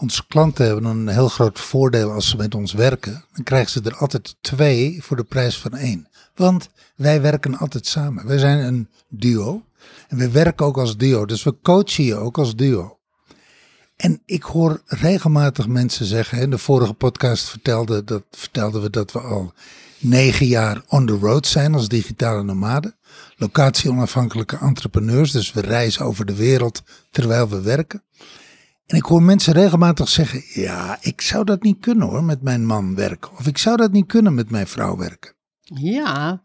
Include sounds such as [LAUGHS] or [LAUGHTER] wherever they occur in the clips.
Onze klanten hebben een heel groot voordeel als ze met ons werken. Dan krijgen ze er altijd twee voor de prijs van één. Want wij werken altijd samen. Wij zijn een duo. En we werken ook als duo. Dus we coachen je ook als duo. En ik hoor regelmatig mensen zeggen. In de vorige podcast vertelde, dat, vertelden we dat we al negen jaar on the road zijn als digitale nomaden. Locatie-onafhankelijke entrepreneurs. Dus we reizen over de wereld terwijl we werken. En ik hoor mensen regelmatig zeggen: Ja, ik zou dat niet kunnen hoor, met mijn man werken. Of ik zou dat niet kunnen met mijn vrouw werken. Ja,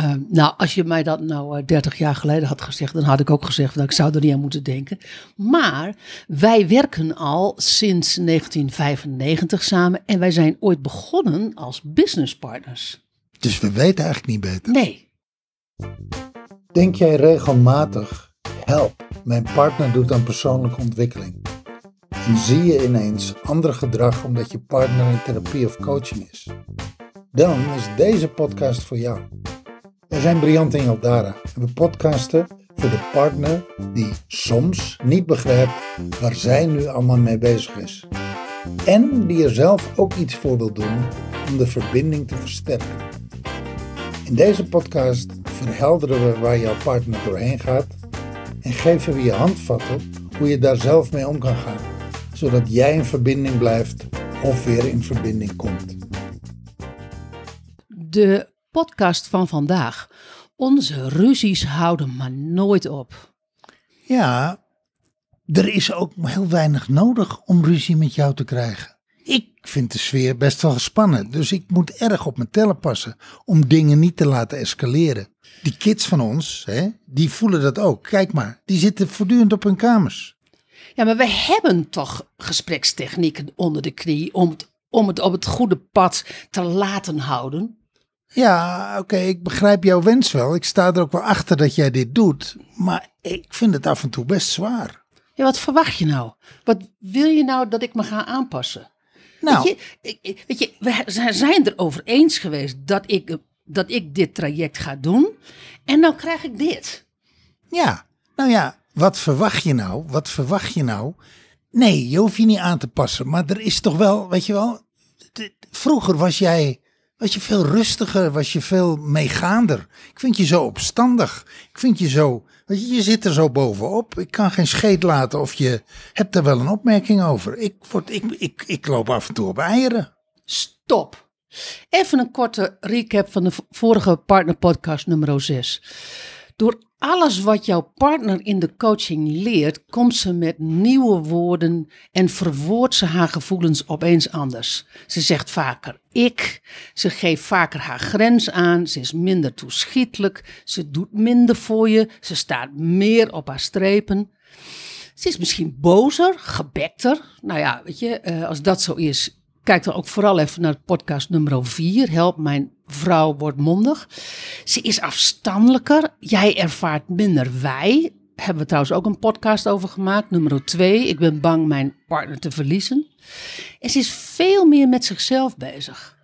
uh, nou, als je mij dat nou uh, 30 jaar geleden had gezegd, dan had ik ook gezegd dat ik zou er niet aan moeten denken. Maar wij werken al sinds 1995 samen en wij zijn ooit begonnen als businesspartners. Dus we weten eigenlijk niet beter. Nee. Denk jij regelmatig, help, mijn partner doet aan persoonlijke ontwikkeling. En zie je ineens ander gedrag omdat je partner in therapie of coaching is? Dan is deze podcast voor jou. Wij zijn Briant en Jaldara en we podcasten voor de partner die soms niet begrijpt waar zij nu allemaal mee bezig is. En die er zelf ook iets voor wil doen om de verbinding te versterken. In deze podcast verhelderen we waar jouw partner doorheen gaat en geven we je handvatten hoe je daar zelf mee om kan gaan, zodat jij in verbinding blijft of weer in verbinding komt. De podcast van vandaag. Onze ruzies houden maar nooit op. Ja, er is ook heel weinig nodig om ruzie met jou te krijgen. Ik vind de sfeer best wel gespannen, dus ik moet erg op mijn tellen passen om dingen niet te laten escaleren. Die kids van ons, hè, die voelen dat ook. Kijk maar, die zitten voortdurend op hun kamers. Ja, maar we hebben toch gesprekstechnieken onder de knie om het, om het op het goede pad te laten houden? Ja, oké, ik begrijp jouw wens wel. Ik sta er ook wel achter dat jij dit doet. Maar ik vind het af en toe best zwaar. Ja, wat verwacht je nou? Wat wil je nou dat ik me ga aanpassen? Nou, Weet je, weet je, we zijn er over eens geweest dat ik, dat ik dit traject ga doen. En dan krijg ik dit. ja, nou ja, wat verwacht je nou? Wat verwacht je nou? Nee, je hoeft je niet aan te passen. Maar er is toch wel, weet je wel, vroeger was jij, was je veel rustiger, was je veel meegaander. Ik vind je zo opstandig. Ik vind je zo, je, je zit er zo bovenop. Ik kan geen scheet laten of je hebt er wel een opmerking over. Ik, word, ik, ik, ik loop af en toe op eieren. Stop. Even een korte recap van de vorige partnerpodcast nummer 6. Door alles wat jouw partner in de coaching leert, komt ze met nieuwe woorden en verwoordt ze haar gevoelens opeens anders. Ze zegt vaker ik, ze geeft vaker haar grens aan, ze is minder toeschietelijk, ze doet minder voor je, ze staat meer op haar strepen. Ze is misschien bozer, gebekter. Nou ja, weet je, eh, als dat zo is, kijk dan ook vooral even naar podcast nummer 4. Help, mijn vrouw wordt mondig. Ze is afstandelijker. Jij ervaart minder wij. Hebben we trouwens ook een podcast over gemaakt. Nummer 2. Ik ben bang mijn partner te verliezen. En ze is veel meer met zichzelf bezig.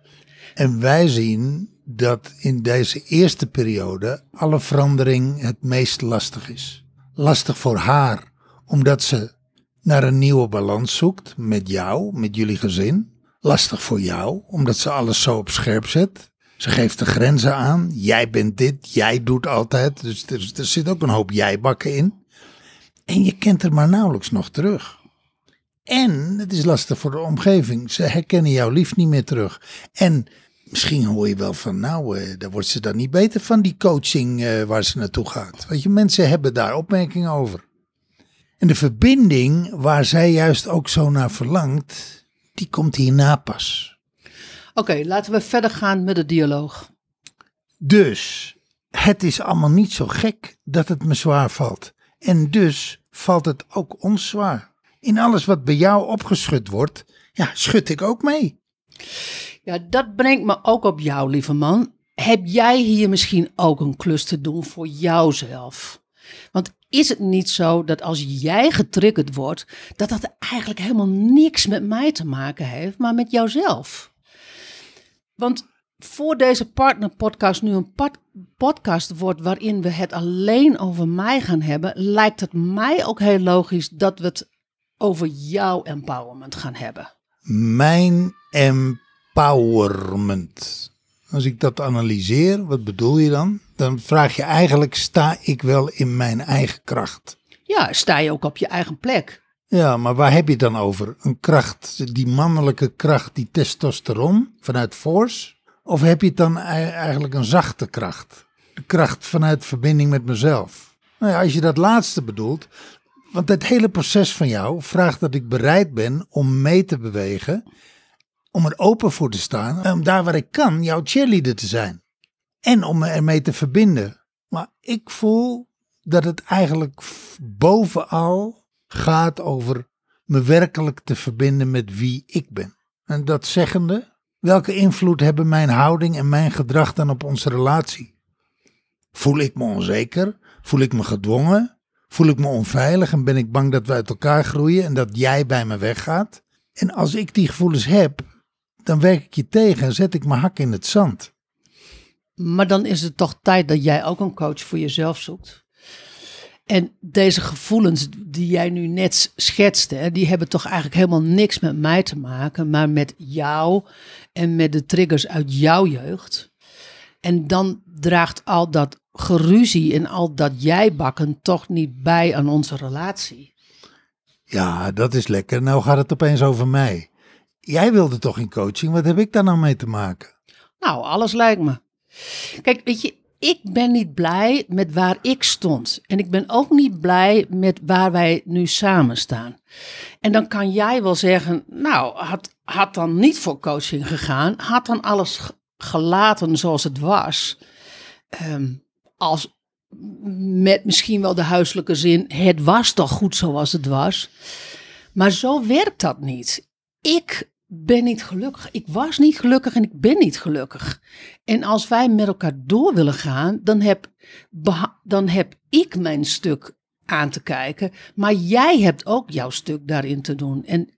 En wij zien dat in deze eerste periode alle verandering het meest lastig is. Lastig voor haar, omdat ze naar een nieuwe balans zoekt met jou, met jullie gezin. Lastig voor jou, omdat ze alles zo op scherp zet. Ze geeft de grenzen aan. Jij bent dit, jij doet altijd. Dus er, zit ook een hoop jijbakken in. En je kent er maar nauwelijks nog terug. En het is lastig voor de omgeving. Ze herkennen jouw lief niet meer terug. En misschien hoor je wel van, nou, eh, daar wordt ze dan niet beter van, die coaching eh, waar ze naartoe gaat. Weet je, mensen hebben daar opmerkingen over. En de verbinding waar zij juist ook zo naar verlangt, die komt hierna pas. Oké, laten we verder gaan met de dialoog. Dus het is allemaal niet zo gek dat het me zwaar valt. En dus valt het ook ons zwaar. In alles wat bij jou opgeschud wordt, ja, schud ik ook mee. Ja, dat brengt me ook op jou, lieve man. Heb jij hier misschien ook een klus te doen voor jouzelf? Want is het niet zo dat als jij getriggerd wordt, dat dat eigenlijk helemaal niks met mij te maken heeft, maar met jouzelf? Want voor deze partnerpodcast nu een pod- podcast wordt waarin we het alleen over mij gaan hebben, lijkt het mij ook heel logisch dat we het over jouw empowerment gaan hebben. Mijn empowerment. Als ik dat analyseer, wat bedoel je dan? Dan vraag je eigenlijk, sta ik wel in mijn eigen kracht? Ja, sta je ook op je eigen plek. Ja, maar waar heb je het dan over? Een kracht, die mannelijke kracht, die testosteron vanuit force? Of heb je het dan ei- eigenlijk een zachte kracht? De kracht vanuit verbinding met mezelf? Nou ja, als je dat laatste bedoelt, want het hele proces van jou vraagt dat ik bereid ben om mee te bewegen, om er open voor te staan, en om daar waar ik kan jouw cheerleader te zijn. En om me ermee te verbinden. Maar ik voel dat het eigenlijk bovenal gaat over me werkelijk te verbinden met wie ik ben. En dat zeggende, welke invloed hebben mijn houding en mijn gedrag dan op onze relatie? Voel ik me onzeker? Voel ik me gedwongen? Voel ik me onveilig en ben ik bang dat we uit elkaar groeien en dat jij bij me weggaat? En als ik die gevoelens heb, dan werk ik je tegen en zet ik mijn hak in het zand. Maar dan is het toch tijd dat jij ook een coach voor jezelf zoekt. En deze gevoelens die jij nu net schetste, die hebben toch eigenlijk helemaal niks met mij te maken, maar met jou en met de triggers uit jouw jeugd. En dan draagt al dat geruzie en al dat jij-bakken toch niet bij aan onze relatie. Ja, dat is lekker. Nou gaat het opeens over mij. Jij wilde toch in coaching? Wat heb ik daar nou mee te maken? Nou, alles lijkt me. Kijk, weet je, ik ben niet blij met waar ik stond. En ik ben ook niet blij met waar wij nu samen staan. En dan kan jij wel zeggen, nou, had, had dan niet voor coaching gegaan. Had dan alles ge- gelaten zoals het was. Ehm, als met misschien wel de huiselijke zin, het was toch goed zoals het was. Maar zo werkt dat niet. Ik ben niet gelukkig. Ik was niet gelukkig en ik ben niet gelukkig. En als wij met elkaar door willen gaan, dan heb, dan heb ik mijn stuk aan te kijken. Maar jij hebt ook jouw stuk daarin te doen. En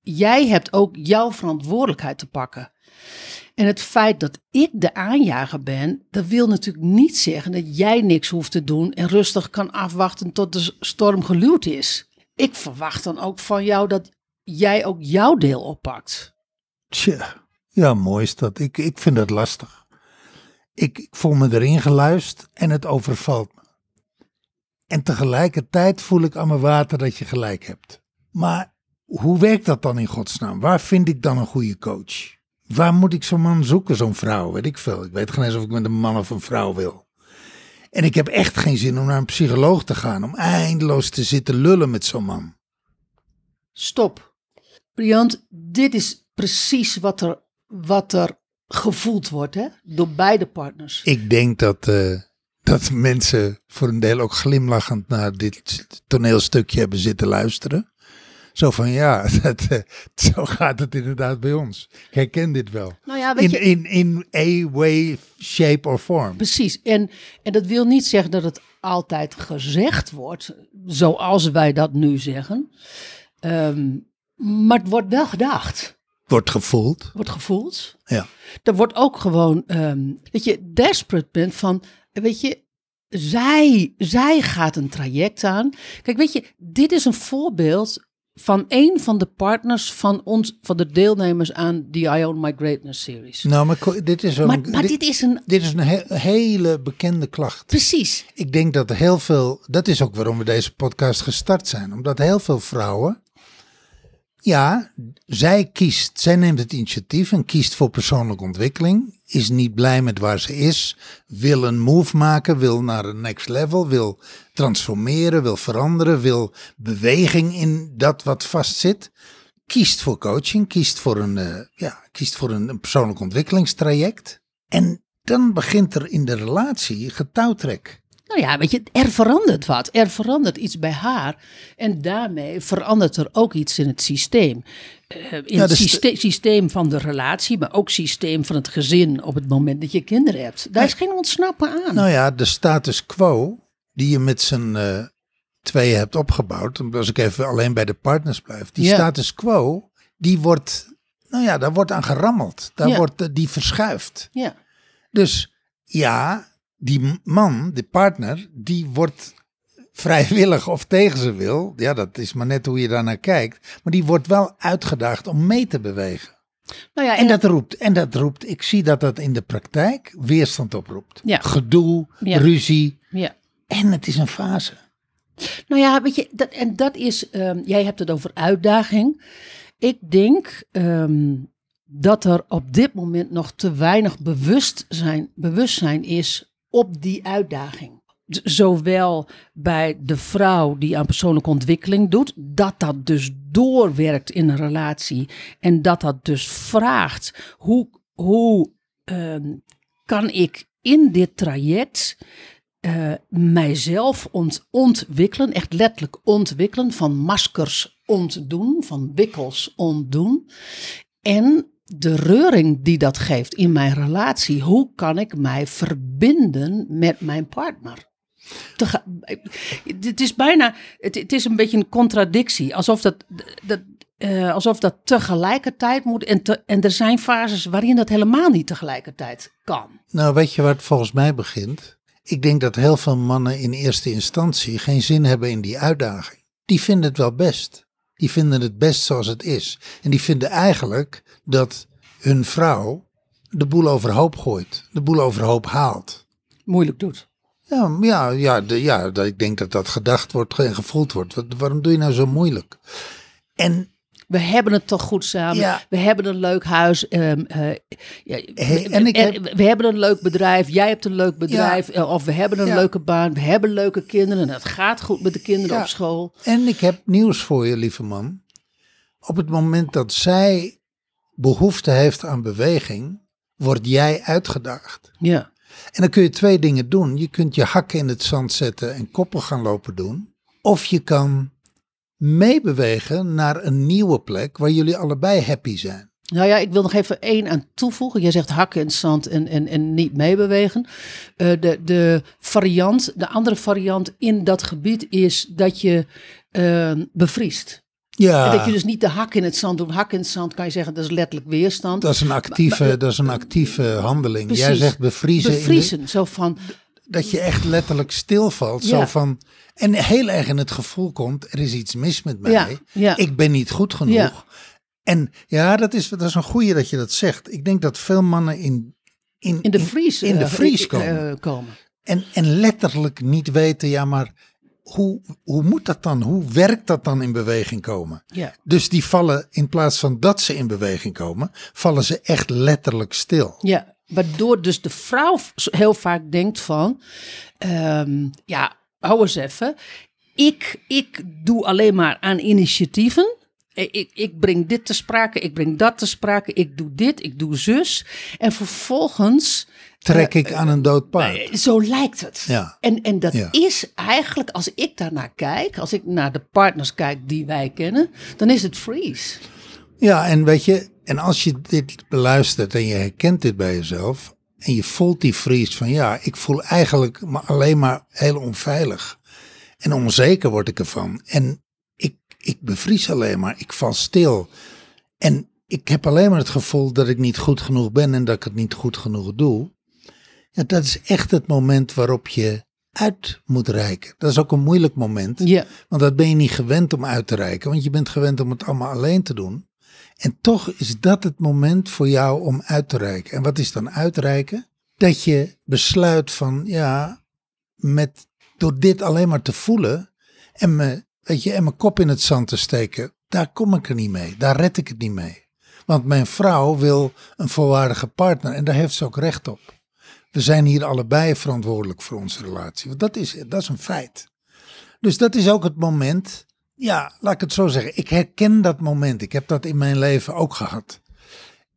jij hebt ook jouw verantwoordelijkheid te pakken. En het feit dat ik de aanjager ben, dat wil natuurlijk niet zeggen dat jij niks hoeft te doen en rustig kan afwachten tot de storm geluwd is. Ik verwacht dan ook van jou dat jij ook jouw deel oppakt. Tja, ja, mooi is dat. Ik, ik vind dat lastig. Ik, ik voel me erin geluisterd en het overvalt me. En tegelijkertijd voel ik aan mijn water dat je gelijk hebt. Maar hoe werkt dat dan in godsnaam? Waar vind ik dan een goede coach? Waar moet ik zo'n man zoeken, zo'n vrouw? Weet ik veel. Ik weet geen eens of ik met een man of een vrouw wil. En ik heb echt geen zin om naar een psycholoog te gaan, om eindeloos te zitten lullen met zo'n man. Stop. Briant, dit is precies wat er, wat er gevoeld wordt hè? door beide partners. Ik denk dat, eh, dat mensen voor een deel ook glimlachend naar dit toneelstukje hebben zitten luisteren. Zo van ja, [LAUGHS] dat, eh, zo gaat het inderdaad bij ons. Ik herken dit wel. Nou ja, In, je, in, in a way, shape or form. Precies. En, en dat wil niet zeggen dat het altijd gezegd wordt, zoals wij dat nu zeggen. Ehm, maar het wordt wel gedacht. Wordt gevoeld. Wordt gevoeld. Ja. Er wordt ook gewoon, ehm weet je, desperate bent van, weet je, zij, zij gaat een traject aan. Kijk, weet je, dit is een voorbeeld van een van de partners van ons, van de deelnemers aan the I Own My Greatness series. Nou, maar dit is Maar, een, maar dit, dit is een, dit is een he- hele bekende klacht. precies, Ik denk dat heel veel, dat is ook waarom we deze podcast gestart zijn. Omdat heel veel vrouwen, ja, zij kiest, zij neemt het initiatief en kiest voor persoonlijke ontwikkeling. Is niet blij met waar ze is, wil een move maken, wil naar een next level, wil transformeren, wil veranderen, wil beweging in dat wat vastzit. Kiest voor coaching, kiest voor een, eh, ja, kiest voor een, een persoonlijk ontwikkelingstraject. En dan begint er in de relatie getouwtrek. Nou ja, weet je, er verandert wat. Er verandert iets bij haar. En daarmee verandert er ook iets in het systeem. Eh, in Ja, het dus systeem van de relatie, maar ook systeem van het gezin op het moment dat je kinderen hebt. Daar is geen ontsnappen aan. Nou ja, de status quo die je met z'n eh, tweeën hebt opgebouwd, als ik even alleen bij de partners blijf, die Ja. status quo, die wordt, nou ja, daar wordt aan gerammeld. Daar Ja. wordt, eh, die verschuift. Ja, Dus ja, die man, de partner, die wordt vrijwillig of tegen ze wil. Ja, dat is maar net hoe je daarnaar kijkt. Maar die wordt wel uitgedaagd om mee te bewegen. Nou ja, En dat roept, en dat roept, ik zie dat dat in de praktijk weerstand oproept. Ja. Gedoe, Ja. ruzie. ja. En het is een fase. Nou ja, weet je, dat, en dat is, ehm, jij hebt het over uitdaging. Ik denk ehm, dat er op dit moment nog te weinig bewustzijn, bewustzijn is op die uitdaging. Zowel bij de vrouw die aan persoonlijke ontwikkeling doet, dat dat dus doorwerkt in een relatie en dat dat dus vraagt hoe, hoe ehm, kan ik in dit traject eh, mijzelf ont, ontwikkelen, echt letterlijk ontwikkelen, van maskers ontdoen, van wikkels ontdoen. En de reuring die dat geeft in mijn relatie, hoe kan ik mij verbinden met mijn partner? Het is bijna, het, is een beetje een contradictie, alsof dat, dat, eh, alsof dat tegelijkertijd moet. En, en er zijn fases waarin dat helemaal niet tegelijkertijd kan. Nou, weet je waar het volgens mij begint? Ik denk dat heel veel mannen in eerste instantie geen zin hebben in die uitdaging. Die vinden het wel best. Die vinden het best zoals het is. En die vinden eigenlijk dat hun vrouw de boel overhoop gooit. De boel overhoop haalt. Moeilijk doet. Ja, ja, ja, de, ja ik denk dat dat gedacht wordt en gevoeld wordt. Wat, waarom doe je nou zo moeilijk? En We hebben het toch goed samen. Ja. We hebben een leuk huis. ehm, eh, ja, Hey, en ik en heb- we hebben een leuk bedrijf. Jij hebt een leuk bedrijf. eh, Of we hebben een leuke baan. We hebben leuke kinderen. En het gaat goed met de kinderen op school. En ik heb nieuws voor je, lieve man. Op het moment dat zij behoefte heeft aan beweging, word jij uitgedaagd. Ja. En dan kun je twee dingen doen. Je kunt je hakken in het zand zetten en koppel gaan lopen doen. Of je kan meebewegen naar een nieuwe plek waar jullie allebei happy zijn. Nou ja, ik wil nog even één aan toevoegen. Jij zegt hakken in het zand en, en, en niet meebewegen. Eh, de, de variant, de andere variant in dat gebied is dat je eh, bevriest. En Ja, dat je dus niet de hak in het zand doet. Hak in het zand kan je zeggen, dat is letterlijk weerstand. dat is een actieve, dat is een actieve handeling. Jij zegt bevriezen. de- Bevriezen, zo van, dat je echt letterlijk stilvalt. Zo van, en heel erg in het gevoel komt, er is iets mis met mij. Ja, ja. Ik ben niet goed genoeg. En ja, dat is, dat is een goeie dat je dat zegt. Ik denk dat veel mannen in, in, in de vries, in de eh, vries eh, komen. eh, komen. en, en letterlijk niet weten, ja maar hoe, hoe moet dat dan? Hoe werkt dat dan in beweging komen? Ja. Dus die vallen, in plaats van dat ze in beweging komen, vallen ze echt letterlijk stil. ja, waardoor dus de vrouw heel vaak denkt van, ehm, ja, hou eens even. Ik, ik doe alleen maar aan initiatieven. Ik, ik, ik breng dit te sprake, ik breng dat te sprake, ik doe dit, ik doe zus. En vervolgens, Trek ik aan een dood paard. eh, zo lijkt het. Ja. En, en dat Ja. is eigenlijk, als ik daarnaar kijk, als ik naar de partners kijk die wij kennen, dan is het freeze. Ja, en weet je, en als je dit beluistert en je herkent dit bij jezelf en je voelt die vries van ja, ik voel eigenlijk maar alleen maar heel onveilig en onzeker word ik ervan en ik, ik bevries alleen maar, ik val stil en ik heb alleen maar het gevoel dat ik niet goed genoeg ben en dat ik het niet goed genoeg doe. Ja, dat is echt het moment waarop je uit moet reiken. Dat is ook een moeilijk moment. Ja. Want dat ben je niet gewend om uit te reiken, want je bent gewend om het allemaal alleen te doen. En toch is dat het moment voor jou om uit te reiken. En wat is dan uitreiken? Dat je besluit van, ja, met, door dit alleen maar te voelen en, weet je, en mijn kop in het zand te steken, daar kom ik er niet mee. Daar red ik het niet mee. Want mijn vrouw wil een volwaardige partner en daar heeft ze ook recht op. We zijn hier allebei verantwoordelijk voor onze relatie. Want dat is, dat is een feit. Dus dat is ook het moment. Ja, laat ik het zo zeggen. Ik herken dat moment. Ik heb dat in mijn leven ook gehad.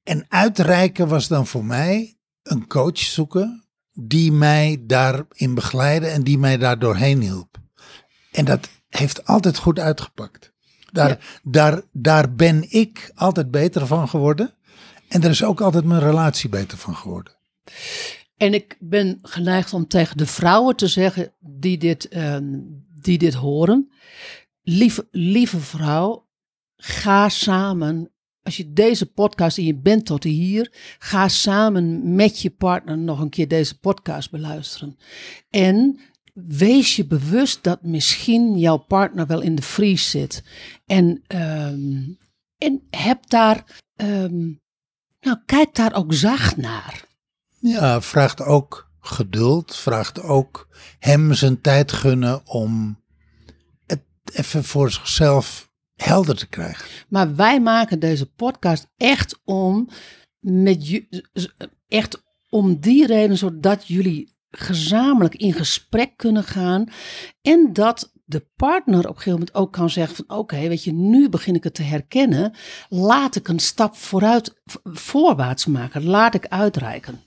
En uitreiken was dan voor mij een coach zoeken die mij daarin begeleidde en die mij daar doorheen hielp. En dat heeft altijd goed uitgepakt. Daar, Ja. daar, daar ben ik altijd beter van geworden. En er is ook altijd mijn relatie beter van geworden. En ik ben geneigd om tegen de vrouwen te zeggen die dit, ehm, die dit horen. Lieve, lieve vrouw, ga samen. Als je deze podcast en je bent tot hier, ga samen met je partner nog een keer deze podcast beluisteren. En wees je bewust dat misschien jouw partner wel in de vries zit. En, ehm, en heb daar, ehm, nou, kijk daar ook zacht naar. Ja, vraagt ook geduld, vraagt ook hem zijn tijd gunnen om even voor zichzelf helder te krijgen. Maar wij maken deze podcast echt om met je, echt om die reden, zodat jullie gezamenlijk in gesprek kunnen gaan en dat de partner op een gegeven moment ook kan zeggen van oké, weet je, nu begin ik het te herkennen, laat ik een stap vooruit, voorwaarts maken, laat ik uitreiken.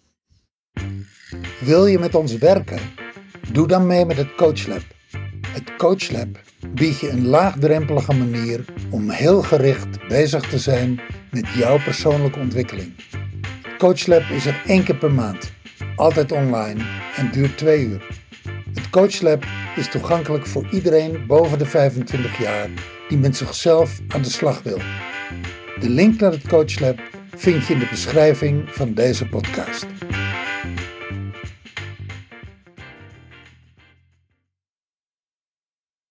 Wil je met ons werken? Doe dan mee met het CoachLab. Het CoachLab biedt je een laagdrempelige manier om heel gericht bezig te zijn met jouw persoonlijke ontwikkeling. CoachLab is er één keer per maand, altijd online en duurt twee uur. Het CoachLab is toegankelijk voor iedereen boven de 25 jaar die met zichzelf aan de slag wil. De link naar het CoachLab vind je in de beschrijving van deze podcast.